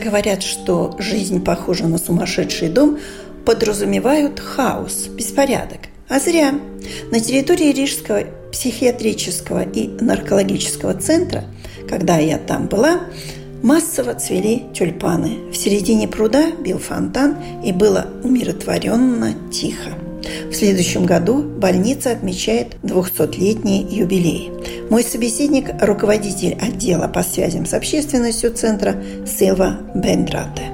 Говорят, что жизнь похожа на сумасшедший дом, подразумевают хаос, беспорядок. А зря. На территории Рижского психиатрического и наркологического центра, когда я там была, массово цвели тюльпаны. В середине пруда бил фонтан, и было умиротворенно тихо. В следующем году больница отмечает 200-летний юбилей. Мой собеседник – руководитель отдела по связям с общественностью центра Силва Бендрате.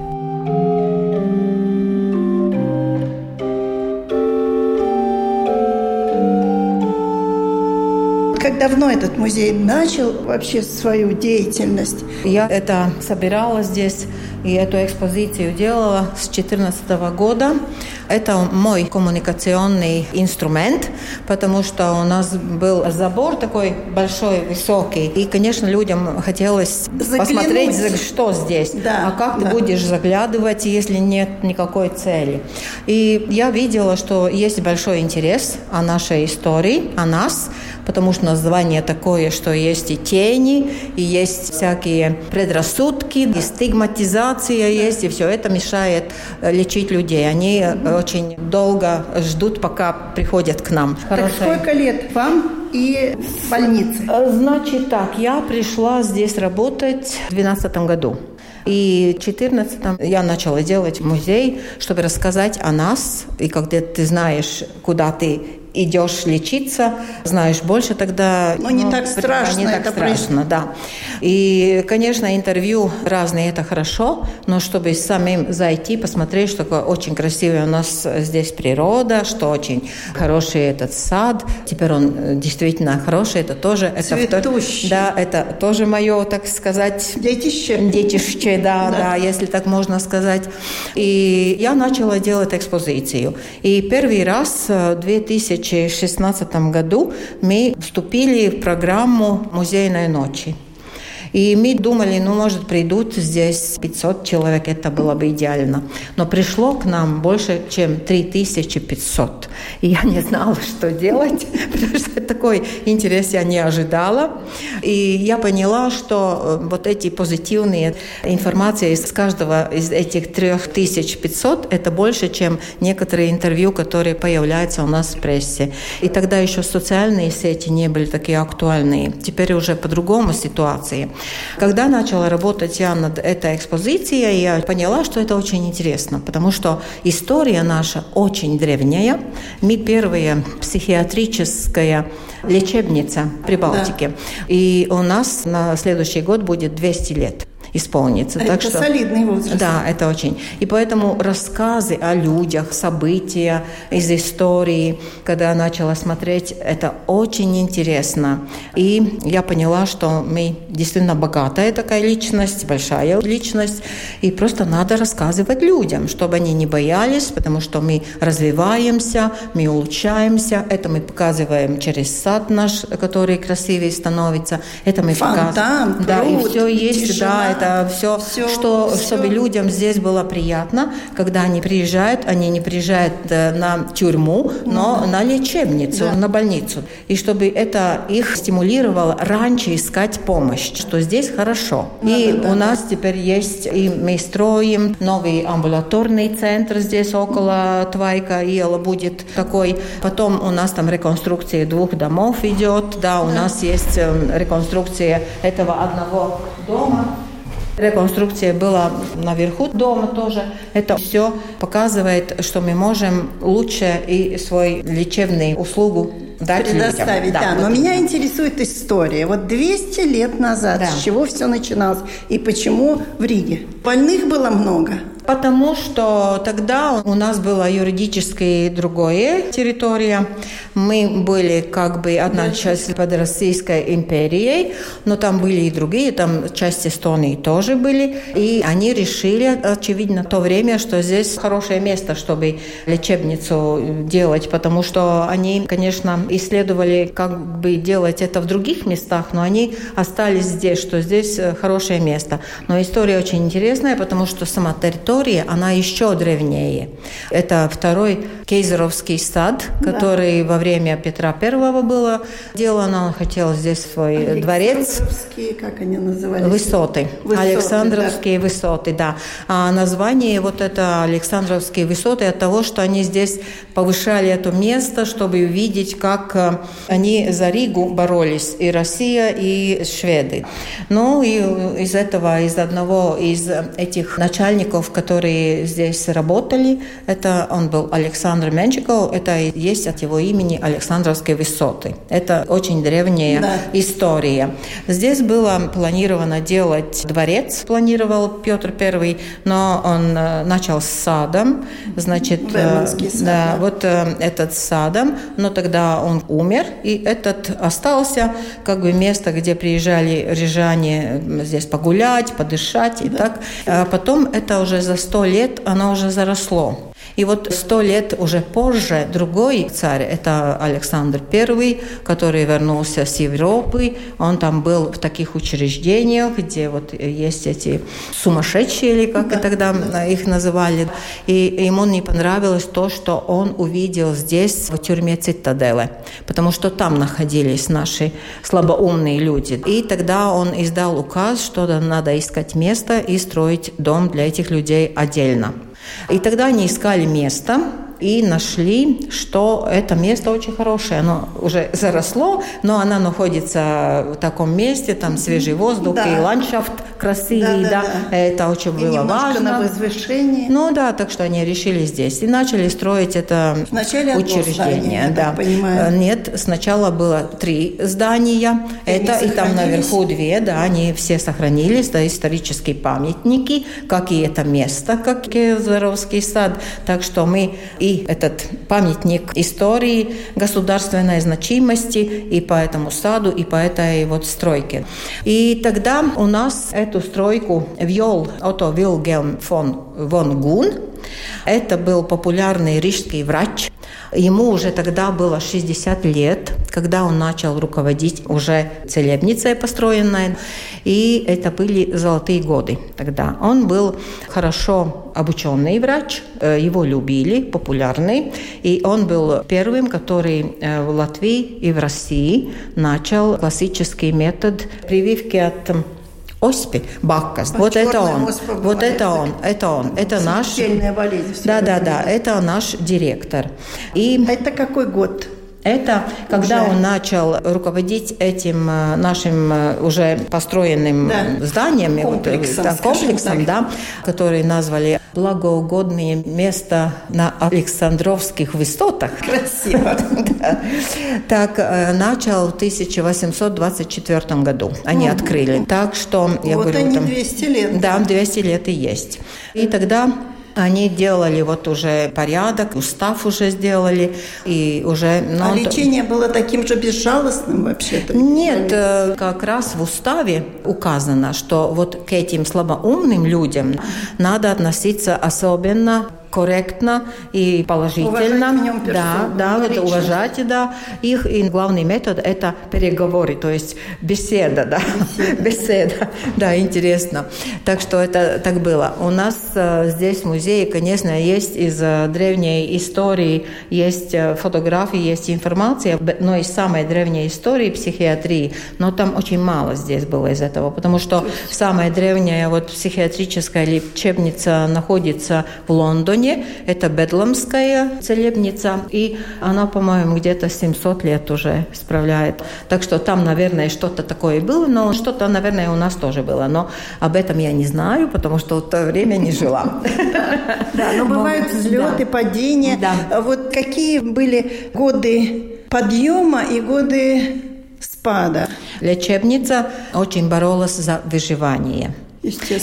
Как давно этот музей начал вообще свою деятельность? Я это собирала здесь и эту экспозицию делала с 2014 года. Это мой коммуникационный инструмент, потому что у нас был забор такой большой, высокий. И, конечно, людям хотелось Заглянуть. посмотреть, что здесь. Да, а как да. ты будешь заглядывать, если нет никакой цели. И я видела, что есть большой интерес о нашей истории, о нас, потому что название такое, что есть и тени, и есть всякие предрассудки, и стигматизация есть, и все это мешает э, лечить людей. Они э, очень долго ждут, пока приходят к нам. Так сколько лет вам и в больнице? Э, значит так, я пришла здесь работать в 2012 году. И в 2014 я начала делать музей, чтобы рассказать о нас. И когда ты знаешь, куда ты идешь лечиться, знаешь больше, тогда... Но ну, не так страшно. Не так это страшно, да. И, конечно, интервью разные, это хорошо, но чтобы самим зайти, посмотреть, что очень красивая у нас здесь природа, что очень хороший этот сад, теперь он э, действительно хороший, это тоже... Это, да, это тоже мое, так сказать... Детище. Детище, да, да, да, если так можно сказать. И я начала делать экспозицию. И первый раз в 2000 2016 году мы вступили в программу «Музейной ночи». И мы думали, ну, может, придут здесь 500 человек, это было бы идеально. Но пришло к нам больше, чем 3500. И я не знала, что делать, потому что такой интерес я не ожидала. И я поняла, что э, вот эти позитивные информации из каждого из этих 3500 это больше, чем некоторые интервью, которые появляются у нас в прессе. И тогда еще социальные сети не были такие актуальные. Теперь уже по-другому ситуации. Когда начала работать я над этой экспозицией, я поняла, что это очень интересно, потому что история наша очень древняя. Мы первая психиатрическая лечебница при Балтике. Да. И у нас на следующий год будет 200 лет исполнится. Это так что, солидный возраст. Да, это очень. И поэтому рассказы о людях, события из истории, когда я начала смотреть, это очень интересно. И я поняла, что мы действительно богатая такая личность, большая личность, и просто надо рассказывать людям, чтобы они не боялись, потому что мы развиваемся, мы улучшаемся. Это мы показываем через сад наш, который красивее становится. Это мы Фонтан, показываем. Да, и все есть, тишина. да, это это все, все что, все. чтобы людям здесь было приятно, когда они приезжают, они не приезжают э, на тюрьму, но mm на лечебницу, да. на больницу. И чтобы это их стимулировало раньше искать помощь, что здесь хорошо. Да, и да, у да. нас теперь есть, и мы строим новый амбулаторный центр здесь около Твайка, Иела будет такой. Потом у нас там реконструкция двух домов идет, да, у да. нас есть эм, реконструкция этого одного дома. Реконструкция была наверху дома тоже. Это все показывает, что мы можем лучше и свою лечебную услугу дать предоставить. людям. Да, да. но меня интересует история. Вот 200 лет назад, да. с чего все начиналось и почему в Риге? Больных было много? Потому что тогда у нас была юридически другая территория. Мы были как бы одна часть под Российской империей, но там были и другие, там часть Эстонии тоже были. И они решили, очевидно, то время, что здесь хорошее место, чтобы лечебницу делать, потому что они, конечно, исследовали, как бы делать это в других местах, но они остались здесь, что здесь хорошее место. Но история очень интересная, потому что сама территория история, она еще древнее. Это второй Кейзеровский сад, который да. во время Петра Первого было сделано. Он хотел здесь свой дворец. как они назывались? Высоты. высоты Александровские да. высоты, да. А название вот это Александровские высоты от того, что они здесь повышали это место, чтобы увидеть, как э, они за Ригу боролись, и Россия, и шведы. Ну и из этого, из одного из этих начальников, которые которые здесь работали. Это он был Александр Менчиков, это есть от его имени Александровские высоты. Это очень древняя да. история. Здесь было планировано делать дворец, планировал Петр I, но он э, начал с садом, значит, э, сад, да, да, вот э, этот садом, но тогда он умер, и этот остался как бы место, где приезжали рижане здесь погулять, подышать и да. так. А потом это уже за сто лет оно уже заросло. И вот сто лет уже позже другой царь, это Александр I, который вернулся с Европы, он там был в таких учреждениях, где вот есть эти сумасшедшие, или как да, тогда да. их называли. И ему не понравилось то, что он увидел здесь, в тюрьме Цитаделе, потому что там находились наши слабоумные люди. И тогда он издал указ, что надо искать место и строить дом для этих людей отдельно. И тогда они искали место, и нашли, что это место очень хорошее. Оно уже заросло, но оно находится в таком месте, там свежий воздух да. и ландшафт красивый, да, да, да. это очень и было важно. на возвышении. Ну да, так что они решили здесь и начали строить это Вначале учреждение. Здание, да. понимаю. Э, нет, сначала было три здания, и это и там наверху две, да, они все сохранились, да, исторические памятники, как и это место, как Киевзоровский сад. Так что мы и этот памятник истории государственной значимости и по этому саду, и по этой вот стройке. И тогда у нас эту стройку вел Ото Вилгельм фон Вон Гун. Это был популярный рижский врач, Ему уже тогда было 60 лет, когда он начал руководить уже целебницей построенной. И это были золотые годы тогда. Он был хорошо обученный врач, э, его любили, популярный. И он был первым, который э, в Латвии и в России начал классический метод прививки от оспи, Баккас. А вот это он. Вот это он. Это он. Это наш... болезнь. Да, да, да. Это наш директор. И... Это какой год? Это когда уже. он начал руководить этим э, нашим э, уже построенным да. зданием, комплексом, вот, да, комплексом да, который назвали благоугодные места на Александровских высотах. Красиво. Так э, начал в 1824 году. Они открыли. Так что, я говорю... Вот они 200 лет. Да, 200 лет и есть. И тогда они делали вот уже порядок, устав уже сделали, и уже... Ну, а лечение то... было таким же безжалостным вообще-то? Нет, э, как раз в уставе указано, что вот к этим слабоумным людям надо относиться особенно корректно и положительно. Уважать да, да, это уважать, да, их. И главный метод – это переговоры, то есть беседа, да, беседа, беседа. да, интересно. Так что это так было. У нас э, здесь в музее, конечно, есть из э, древней истории, есть э, фотографии, есть информация, но из самой древней истории психиатрии, но там очень мало здесь было из этого, потому что самая древняя вот психиатрическая лечебница находится в Лондоне, стране. Это Бедломская целебница, и она, по-моему, где-то 700 лет уже справляет. Так что там, наверное, что-то такое было, но что-то, наверное, у нас тоже было. Но об этом я не знаю, потому что в то время не жила. Да, но бывают взлеты, падения. Вот какие были годы подъема и годы спада. Лечебница очень боролась за выживание.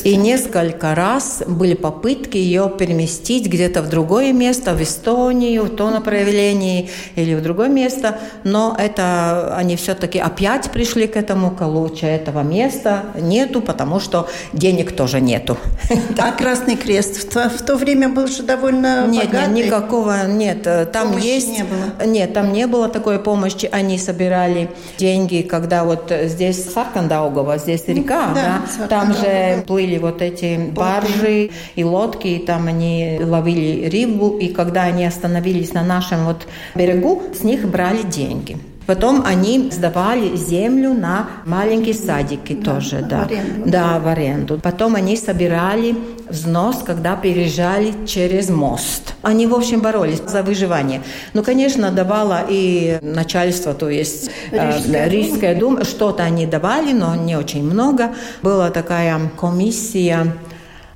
И несколько раз были попытки ее переместить где-то в другое место, в Эстонию, в то направление или в другое место, но это они все-таки опять пришли к этому, к лучше этого места нету, потому что денег тоже нету. А Красный Крест в то, в то время был же довольно нет, богатый? Нет, никакого, нет, там помощи есть... не было? Нет, там не было такой помощи, они собирали деньги, когда вот здесь Саркандаугова, здесь река, да, да там же плыли вот эти баржи и лодки, и там они ловили рыбу, и когда они остановились на нашем вот берегу, с них брали деньги. Потом они сдавали землю на маленькие садики да, тоже, да. В аренду. Да, в аренду. Потом они собирали взнос, когда переезжали через мост. Они, в общем, боролись за выживание. Ну, конечно, давала и начальство, то есть Рижская, э, Рижская дума что-то они давали, но не очень много. Была такая комиссия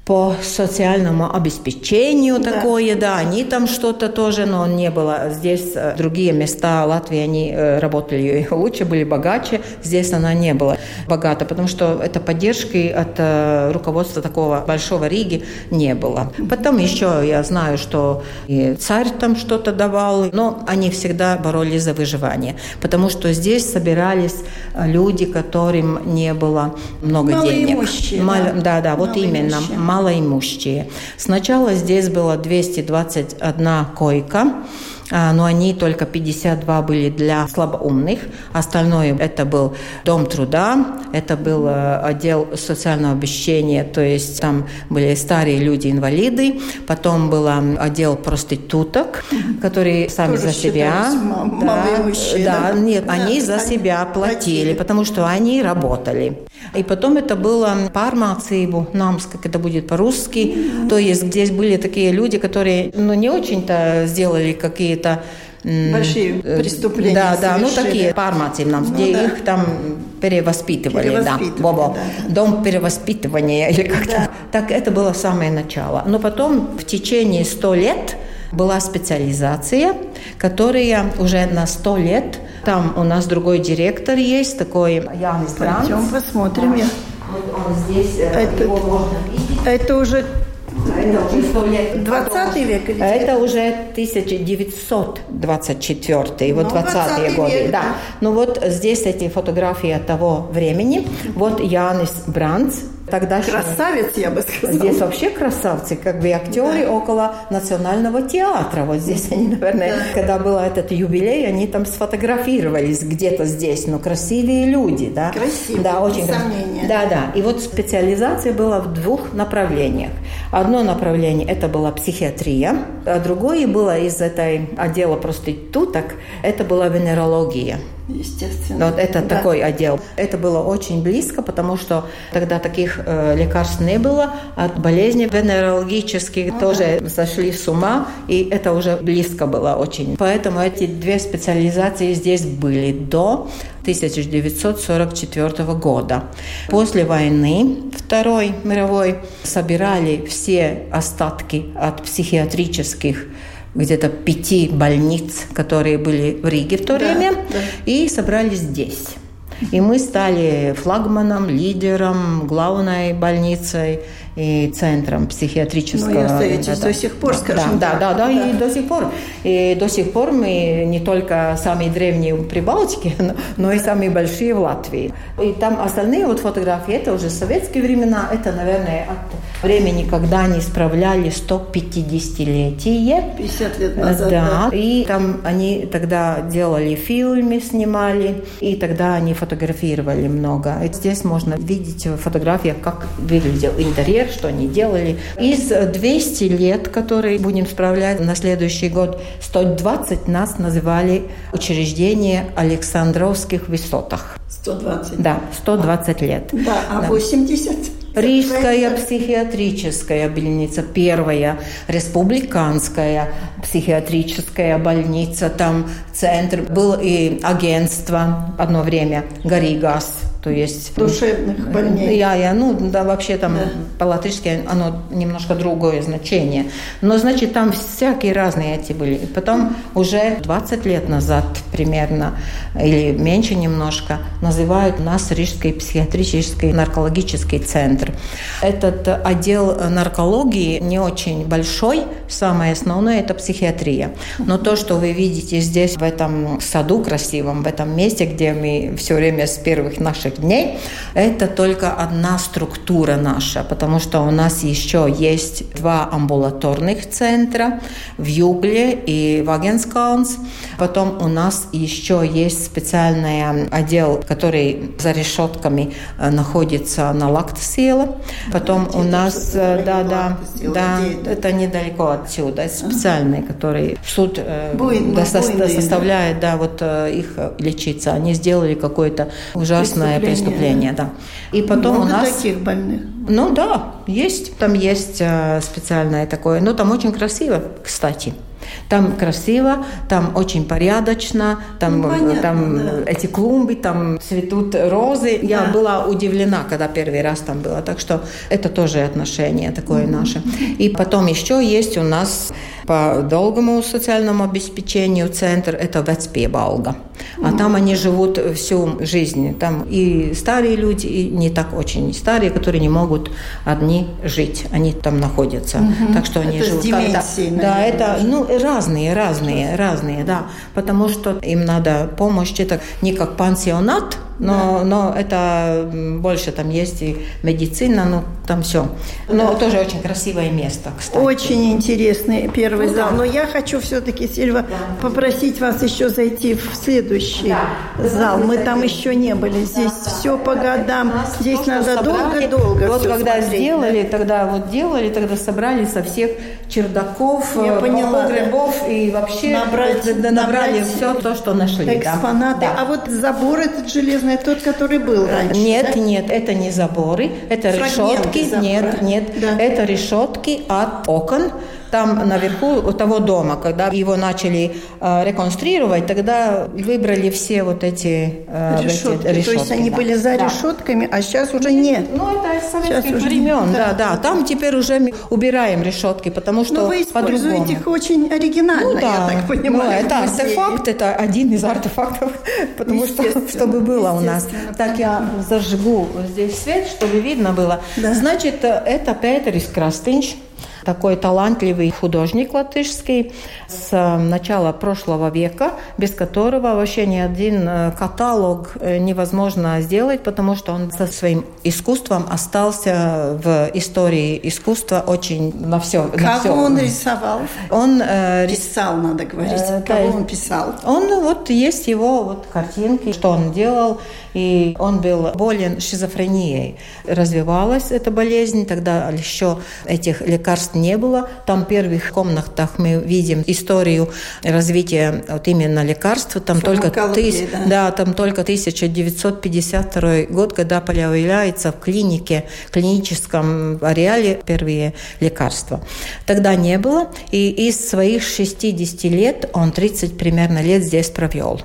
по социальному обеспечению да. такое, да, они там что-то тоже, но не было. Здесь э, другие места Латвии, они э, работали лучше, были богаче, здесь она не была богата, потому что это поддержки от э, руководства такого большого Риги не было. Потом еще я знаю, что и царь там что-то давал, но они всегда боролись за выживание, потому что здесь собирались люди, которым не было много денег. Мало, да, да, вот именно малоимущие. Сначала здесь было 221 койка, а, но они только 52 были для слабоумных. Остальное это был дом труда, это был э, отдел социального обещания, то есть там были старые люди, инвалиды. Потом был отдел проституток, которые сами Тоже за себя. Да, да, нет, они за себя платили, потому что они работали. И потом это было пармацибу, намс, как это будет по-русски. То есть здесь были такие люди, которые ну, не очень-то сделали какие-то большие э, преступления. Да, да, ну такие пармацим нам, ну, где да. их там перевоспитывали, перевоспитывали да, Бобо, да. дом перевоспитывания или как-то. Да. Так это было самое начало. Но потом в течение сто лет была специализация, которая уже на сто лет, там у нас другой директор есть, такой Янис Гранц. Пойдем посмотрим. Да. Вот он здесь, э, это, его можно видеть. Это уже это уже 100 лет. 20 век или Это уже 1924, вот 20-е годы. Век, да. Ну вот здесь эти фотографии того времени. Вот Янис Бранц, Тогда Красавец, я бы сказала. Здесь вообще красавцы, как бы актеры да. около Национального театра. Вот здесь они, наверное, да. когда был этот юбилей, они там сфотографировались где-то здесь. Но красивые люди, да? Красивые, да, очень сомнения. Да, да. И вот специализация была в двух направлениях. Одно направление – это была психиатрия, а другое было из этой отдела проституток – это была венерология. Естественно. Вот это да. такой отдел. Это было очень близко, потому что тогда таких э, лекарств не было. От болезней венерологических ну, тоже сошли с ума, и это уже близко было очень. Поэтому эти две специализации здесь были до 1944 года. После войны Второй мировой собирали все остатки от психиатрических где-то пяти больниц, которые были в Риге в то да, время, да. и собрались здесь. И мы стали флагманом, лидером, главной больницей и центром психиатрического. Ну, и остаетесь да, до сих пор, скажем да, так. Да, да, да, и до сих пор. И до сих пор мы не только самые древние в Прибалтике, но, но и самые большие в Латвии. И там остальные вот фотографии, это уже советские времена, это, наверное, от времени, когда они справляли 150-летие. 50 лет назад. Да, да, и там они тогда делали фильмы, снимали, и тогда они фотографировали много. И здесь можно видеть в фотографиях, как выглядел интерьер, что они делали. Из 200 лет, которые будем справлять на следующий год, 120 нас называли учреждение Александровских высотах. 120? Да, 120 лет. Да, а да. 80? Рижская психиатрическая больница, первая, республиканская психиатрическая больница, там центр, был и агентство одно время, Гаригас, то есть... Душевных больней. Я, я, ну, да, вообще там да. по-латышски оно немножко другое значение. Но, значит, там всякие разные эти были. И потом уже 20 лет назад примерно, или меньше немножко, называют нас Рижский психиатрический наркологический центр. Этот отдел наркологии не очень большой, самое основное – это психиатрия. Но то, что вы видите здесь, в этом саду красивом, в этом месте, где мы все время с первых наших дней, это только одна структура наша, потому что у нас еще есть два амбулаторных центра в Югле и в Агенскаунс. Потом у нас еще есть специальный отдел, который за решетками э, находится на Лактосела. Потом у нас, э, да, да, да, это? недалеко отсюда, специальный, который суд э, составляет, да, вот их лечиться. Они сделали какое-то ужасное преступление, преступление да. И потом Много у нас таких больных. Ну да, есть. Там есть специальное такое. Но там очень красиво, кстати. Там красиво, там очень порядочно, там, ну, понятно, там да. эти клумбы, там цветут розы. Да. Я была удивлена, когда первый раз там была. Так что это тоже отношение такое mm-hmm. наше. И потом еще есть у нас по долгому социальному обеспечению центр – это Вецпебалга. А там они живут всю жизнь. Там и старые люди, и не так очень старые, которые не могут одни жить. Они там находятся. Угу. Так что они это живут. Когда, да, это ну, разные, разные, разные, да. Потому что им надо помощь. Это не как пансионат, но, да. но это больше там есть и медицина, ну там все. Но да. тоже очень красивое место, кстати. Очень интересный первый ну, зал. Да. Но я хочу все-таки, Сильва, да. попросить вас еще зайти в следующий да. зал. Мы там еще не были. Здесь да. все по годам. Здесь то, надо долго-долго Вот когда смотреть, сделали, да? тогда вот делали, тогда собрали со всех чердаков, я э, поняла, погребов да. и вообще набрать, набрали набрать все то, что нашли. Экспонаты. Да. А вот забор этот железный железный, тот, который был раньше? Нет, да? нет, это не заборы, это Фрагменты решетки. Забора. Нет, нет, да. это решетки от окон там наверху у того дома, когда его начали э, реконструировать, тогда выбрали все вот эти, э, решетки. эти решетки. То есть они да. были за да. решетками, а сейчас уже нет. Ну, это из советских времен, да. да, да. Там теперь уже мы убираем решетки, потому что Но вы используете их очень оригинально, ну, да. я так понимаю. Ну, это артефакт, это один из артефактов, потому что, чтобы было у нас. Так я зажгу здесь свет, чтобы видно было. Да. Значит, это Петерис Крастинч, такой талантливый художник латышский с э, начала прошлого века, без которого вообще ни один э, каталог э, невозможно сделать, потому что он со своим искусством остался в истории искусства очень на все. Кого на все. он рисовал? Он э, писал, надо говорить. Э, Кого он писал? Он вот есть его вот картинки, что он делал и он был болен шизофренией. Развивалась эта болезнь, тогда еще этих лекарств не было. Там в первых комнатах мы видим историю развития вот именно лекарств. Там только, тыс... да. Да, там только 1952 год, когда появляется в клинике, клиническом ареале первые лекарства. Тогда не было, и из своих 60 лет он 30 примерно лет здесь провел.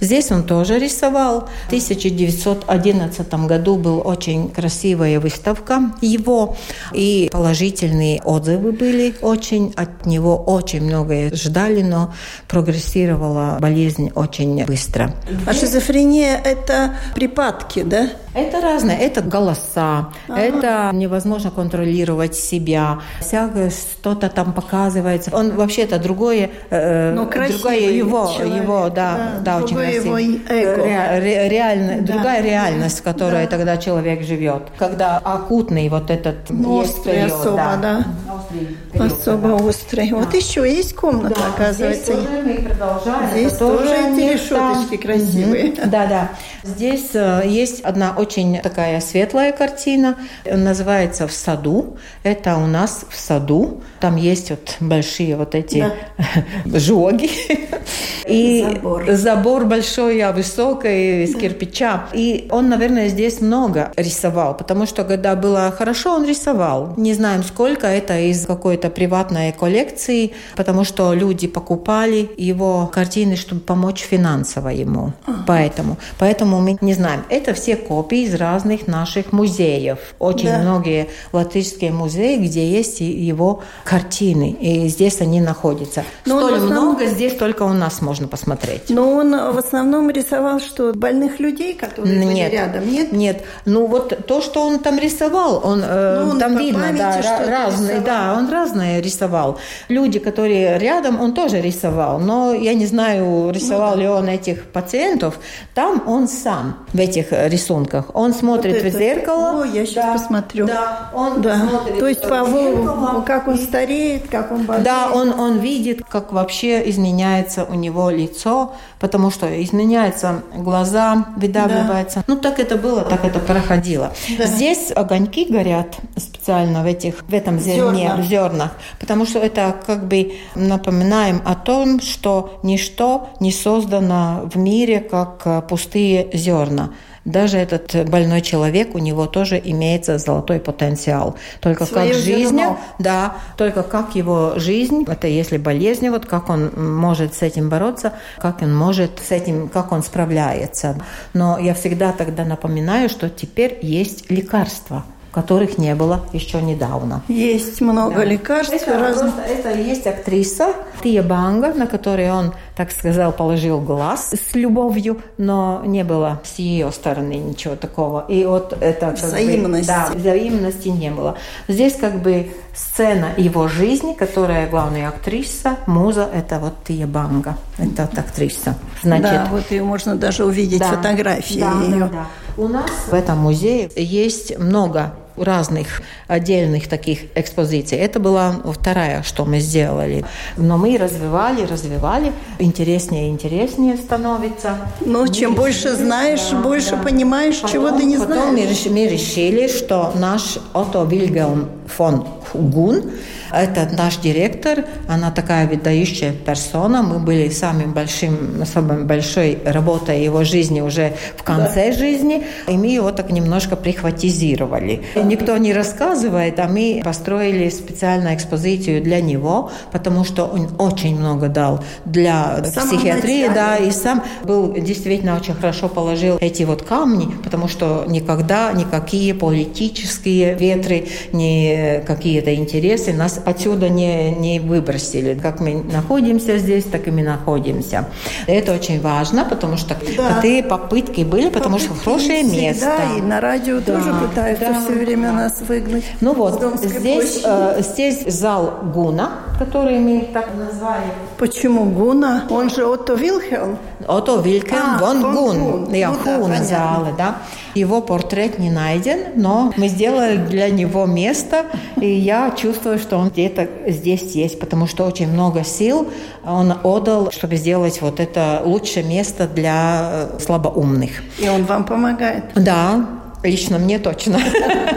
Здесь он тоже рисовал. В 1911 году была очень красивая выставка его, и положительные отзывы были очень от него, очень многое ждали, но прогрессировала болезнь очень быстро. А шизофрения – это припадки, да? Это разное. Это голоса, ага. это невозможно контролировать себя, всякое что-то там показывается. Он вообще это другое, э, Но другое его, человек, его, да, да, да очень красиво. Его эго. Ре, ре, реально, да. Другая реальность, в которой да. тогда человек живет. Когда акутный вот этот ну, есть острый период, особо, да. да. Острый период, особо да. острый. Да. Вот еще есть комната, да, оказывается. Здесь тоже мы продолжаем. Здесь тоже, тоже эти решеточки красивые. Да, да. Здесь э, есть одна очень такая светлая картина, называется «В саду». Это у нас в саду. Там есть вот большие вот эти да. жоги. И забор. забор большой, а высокий, из кирпича. И он, наверное, здесь много рисовал, потому что когда было хорошо, он рисовал. Не знаем, сколько это из какой-то приватной коллекции, потому что люди покупали его картины, чтобы помочь финансово ему. Ага. Поэтому, поэтому мы не знаем. Это все копии из разных наших музеев. Очень да. многие латышские музеи, где есть его картины. И здесь они находятся. Но Столь основном... много здесь только у нас можно посмотреть. Но он в основном рисовал, что больных людей, которые нет, были рядом, нет? Нет. Ну вот то, что он там рисовал, он, э, ну, он там видно, да, разные, да, он разные рисовал. Люди, которые рядом, он тоже рисовал. Но я не знаю, рисовал ну, ли он этих пациентов. Там он сам в этих рисунках. Он смотрит вот в зеркало. О, я сейчас да, посмотрю. Да, он да. смотрит. То есть по зеркало, как он стареет, как он болеет. Да, он, он видит, как вообще изменяется у него лицо, потому что изменяются глаза, выдавливается. Да. Ну, так это было, так это проходило. Да. Здесь огоньки горят специально в, этих, в этом зерне, в зернах, потому что это как бы напоминаем о том, что ничто не создано в мире как пустые зерна даже этот больной человек, у него тоже имеется золотой потенциал. Только Свою как жизнь, да, только как его жизнь, это если болезнь, вот как он может с этим бороться, как он может с этим, как он справляется. Но я всегда тогда напоминаю, что теперь есть лекарства которых не было еще недавно. Есть много да. лекарств. Это, разных... это есть актриса Тия Банга, на которой он, так сказал, положил глаз с любовью, но не было с ее стороны ничего такого. И вот это... Взаимности. Бы, да, взаимности не было. Здесь как бы сцена его жизни, которая главная актриса, муза, это вот Тия Банга. Это вот актриса. Значит, да, вот ее можно даже увидеть да, фотографии да, ее. Да, да. У нас в этом музее есть много разных отдельных таких экспозиций. Это была вторая, что мы сделали. Но мы развивали, развивали, интереснее и интереснее становится. Ну, мы чем решили, больше знаешь, да, больше да. понимаешь, потом, чего ты не потом знаешь. Потом мы решили, что наш Отто Вильгельм фон Гун это наш директор, она такая выдающая персона. Мы были самым большим, самой большой работой его жизни уже в конце да. жизни, и мы его так немножко прихватизировали. Никто не рассказывает, а мы построили специальную экспозицию для него, потому что он очень много дал для Самого психиатрии, начала. да, и сам был действительно очень хорошо положил эти вот камни, потому что никогда никакие политические ветры, ни какие-то интересы нас отсюда не, не выбросили. Как мы находимся здесь, так и мы находимся. Это очень важно, потому что да. такие попытки были, потому попытки что хорошее место. Да, и на радио да, тоже пытаются да, все время да. нас выгнать. Ну вот, здесь, э, здесь зал Гуна, который мы так назвали. Почему Гуна? Он же Отто Вильхельм. Отто Вильхельм а, Вон Гун. Гун. Я ну, Хуна да, зала, да. Его портрет не найден, но мы сделали для него место, и я чувствую, что он где-то здесь есть, потому что очень много сил он отдал, чтобы сделать вот это лучшее место для э, слабоумных. И он вам помогает? Да, Лично мне точно.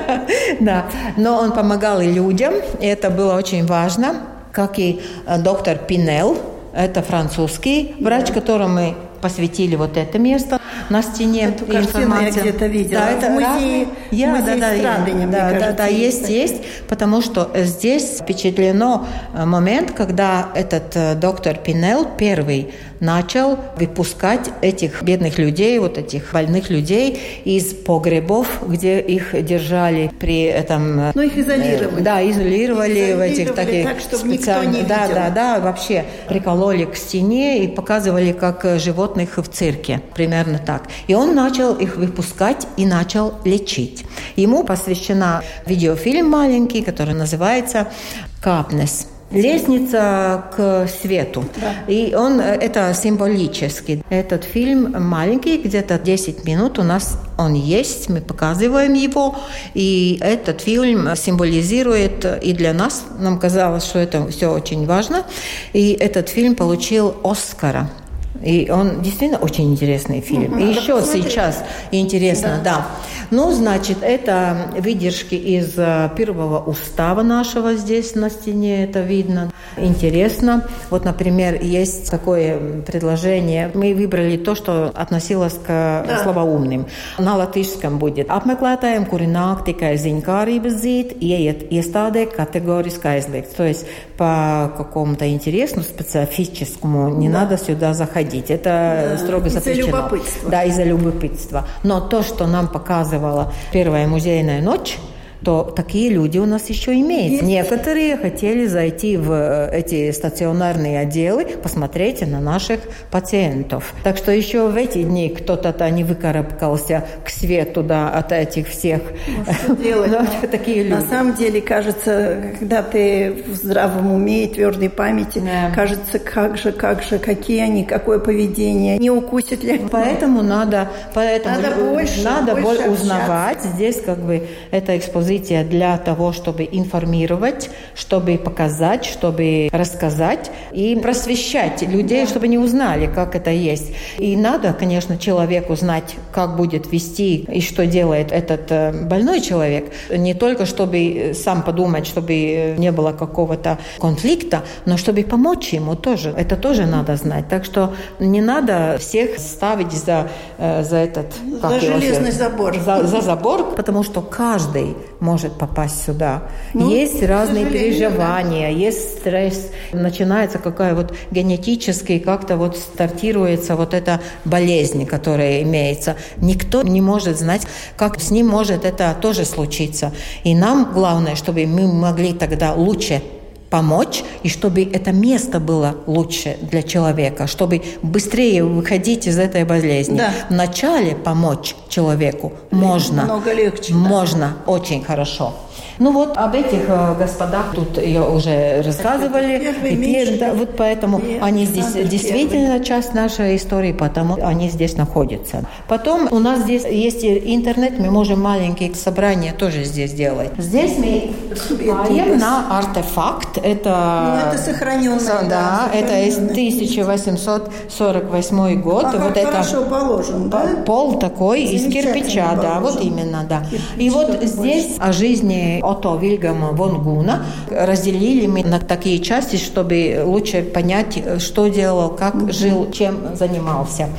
да. Но он помогал и людям, и это было очень важно, как и э, доктор Пинел, это французский врач, которому мы посвятили вот это место на стене. Эту картину я где-то видела. Да, это в музее, я, музей да, страны, да, да, кажется, да, да, есть, есть, потому что здесь впечатлено э, момент, когда этот э, доктор Пинел первый начал выпускать этих бедных людей, вот этих больных людей из погребов, где их держали при этом... Э, ну, их изолировали. Да, изолировали, изолировали в этих таких так, чтобы специальных... Никто не да, видел. да, да, вообще прикололи к стене и показывали, как животных в цирке. Примерно так. И он начал их выпускать и начал лечить. Ему посвящена видеофильм маленький, который называется «Капнес». Лестница к свету. Да. И он это символически. Этот фильм маленький, где-то 10 минут у нас он есть, мы показываем его. И этот фильм символизирует и для нас, нам казалось, что это все очень важно. И этот фильм получил Оскара и он действительно очень интересный фильм. И еще посмотреть. сейчас интересно, да. да. Ну, значит, это выдержки из э, первого устава нашего здесь на стене, это видно. интересно. Вот, например, есть такое предложение. Мы выбрали то, что относилось к да. словоумным. На латышском будет apmeklētājiem, kuri nāk tikai ziņkārības zīt, ieiet iestādē aizliegts. То есть по какому-то интересу специфическому не да. надо сюда заходить. Это да. строго запрещено. Из-за любопытства. Да, из-за любопытства. Но то, что нам показывала первая музейная ночь, то такие люди у нас еще имеются. Есть. Некоторые хотели зайти в э, эти стационарные отделы, посмотреть на наших пациентов. Так что еще в эти дни кто-то не выкарабкался к свету да, от этих всех. Ну, делать? такие люди. На самом деле, кажется, когда ты в здравом уме и твердой памяти, да. кажется, как же, как же, какие они, какое поведение, не укусит ли. Поэтому надо, поэтому надо больше, надо больше узнавать. Здесь как бы эта экспозиция экспозиция для того, чтобы информировать, чтобы показать, чтобы рассказать и просвещать людей, чтобы они узнали, как это есть. И надо, конечно, человеку знать, как будет вести и что делает этот э, больной человек. Не только, чтобы сам подумать, чтобы не было какого-то конфликта, но чтобы помочь ему тоже. Это тоже надо знать. Так что не надо всех ставить за, э, за этот... За железный забор. За, за забор, потому что каждый может попасть сюда. Ну, есть разные переживания, да. есть стресс, начинается какая вот генетически как-то вот стартируется вот эта болезнь, которая имеется. Никто не может знать, как с ним может это тоже случиться. И нам главное, чтобы мы могли тогда лучше помочь, и чтобы это место было лучше для человека, чтобы быстрее выходить из этой болезни. Да. Вначале помочь человеку можно. Много легче. Можно, да. очень хорошо. Ну вот об этих э, господах тут ее уже рассказывали. Теперь, да, вот поэтому и они здесь действительно первый. часть нашей истории, потому они здесь находятся. Потом у нас здесь есть интернет, мы можем маленькие собрания тоже здесь делать. Здесь мы вступаем на артефакт. Это, ну, это сохраненное. Да, да это из 1848 год. А вот это хорошо положен, да? Пол такой из кирпича, да, вот именно, да. Кирпич И вот здесь о жизни Ото Вильгама Вонгуна. Разделили мы на такие части, чтобы лучше понять, что делал, как mm-hmm. жил, чем занимался.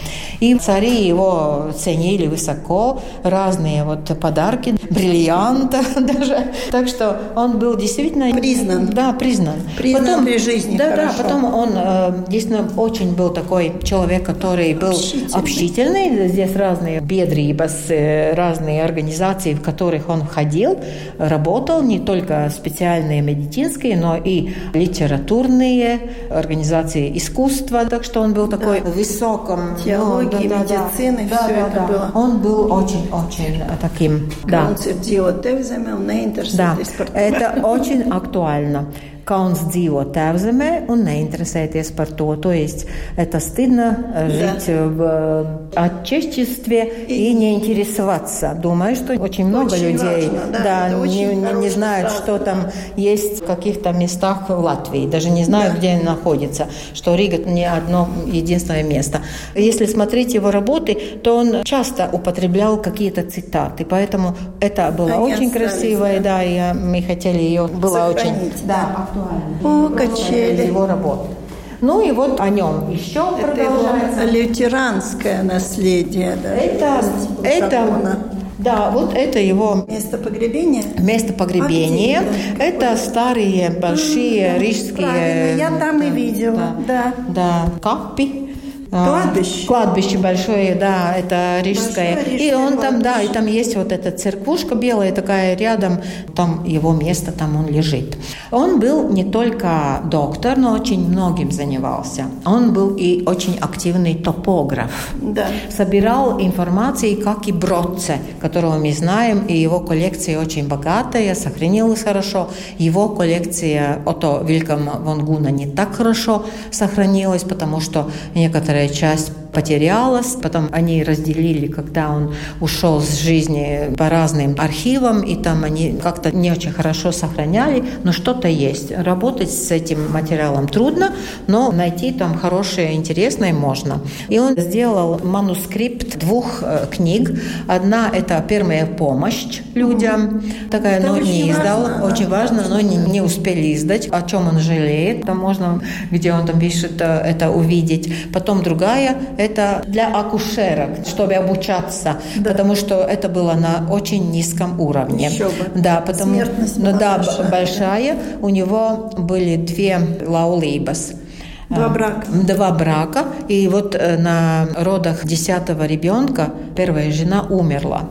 И цари его ценили высоко, разные вот подарки, бриллианты даже. Так что он был действительно... Признан. Да, признан. Признан потом, при жизни, Да, хорошо. да, потом он э, действительно очень был такой человек, который был общительный. общительный. Здесь разные э, разные организации, в которых он ходил, работал работал, не только специальные медицинские, но и литературные организации искусства, так что он был такой да. высоком... Теологии, ну, да, медицины, да, все да, это да. было. Он был очень-очень таким... Да. Да, это очень актуально kauns dzīvot tēvzemē un neinteresēties par то. То есть это стыдно э, жить да. в э, отечестве и, и не интересоваться. Думаю, что очень много очень людей важно, да, да, не, не, знают, что там есть в каких-то местах в Латвии. Даже не знают, да. где они находятся. Что Рига не одно единственное место. Если смотреть его работы, то он часто употреблял какие-то цитаты. Поэтому это Они очень красивое, да, да и мы хотели ее было очень да, актуально. О, качели. Его работы. Ну и вот о нем еще это продолжается. лютеранское наследие. Да, это, это да, вот это его место погребения. Место погребения. А это старые большие рижские. Правильно, я там и видела. Да, да. да. капи. Кладбище. Кладбище большое, да, это рижское. и он там, да, и там есть вот эта церквушка белая такая рядом, там его место, там он лежит. Он был не только доктор, но очень многим занимался. Он был и очень активный топограф. Да. Собирал информацию, как и Бродце, которого мы знаем, и его коллекция очень богатая, сохранилась хорошо. Его коллекция Ото Вильгама Вонгуна не так хорошо сохранилась, потому что некоторые часть потерялась. Потом они разделили, когда он ушел с жизни по разным архивам, и там они как-то не очень хорошо сохраняли, но что-то есть. Работать с этим материалом трудно, но найти там хорошее, интересное можно. И он сделал манускрипт двух э, книг. Одна – это «Первая помощь людям». Такая, это но не издал. Важно, очень важно, но не, не успели издать. О чем он жалеет. Там можно, где он там пишет, э, это увидеть. Потом другая – это для акушерок, чтобы обучаться. Да. Потому что это было на очень низком уровне. Еще бы. Да, потому, Смертность ну, да, большая. большая. У него были две лаулейбас. Два брака. Два брака. И вот э, на родах десятого ребенка первая жена умерла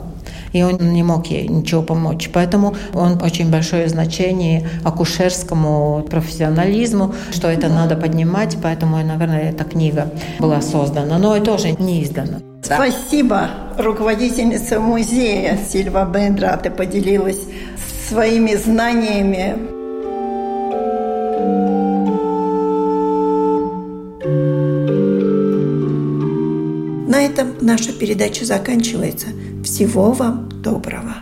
и он не мог ей ничего помочь. Поэтому он очень большое значение акушерскому профессионализму, что это надо поднимать, поэтому, наверное, эта книга была создана, но и тоже не издана. Спасибо. Руководительница музея Сильва Бендрате поделилась своими знаниями На этом наша передача заканчивается. Всего вам доброго.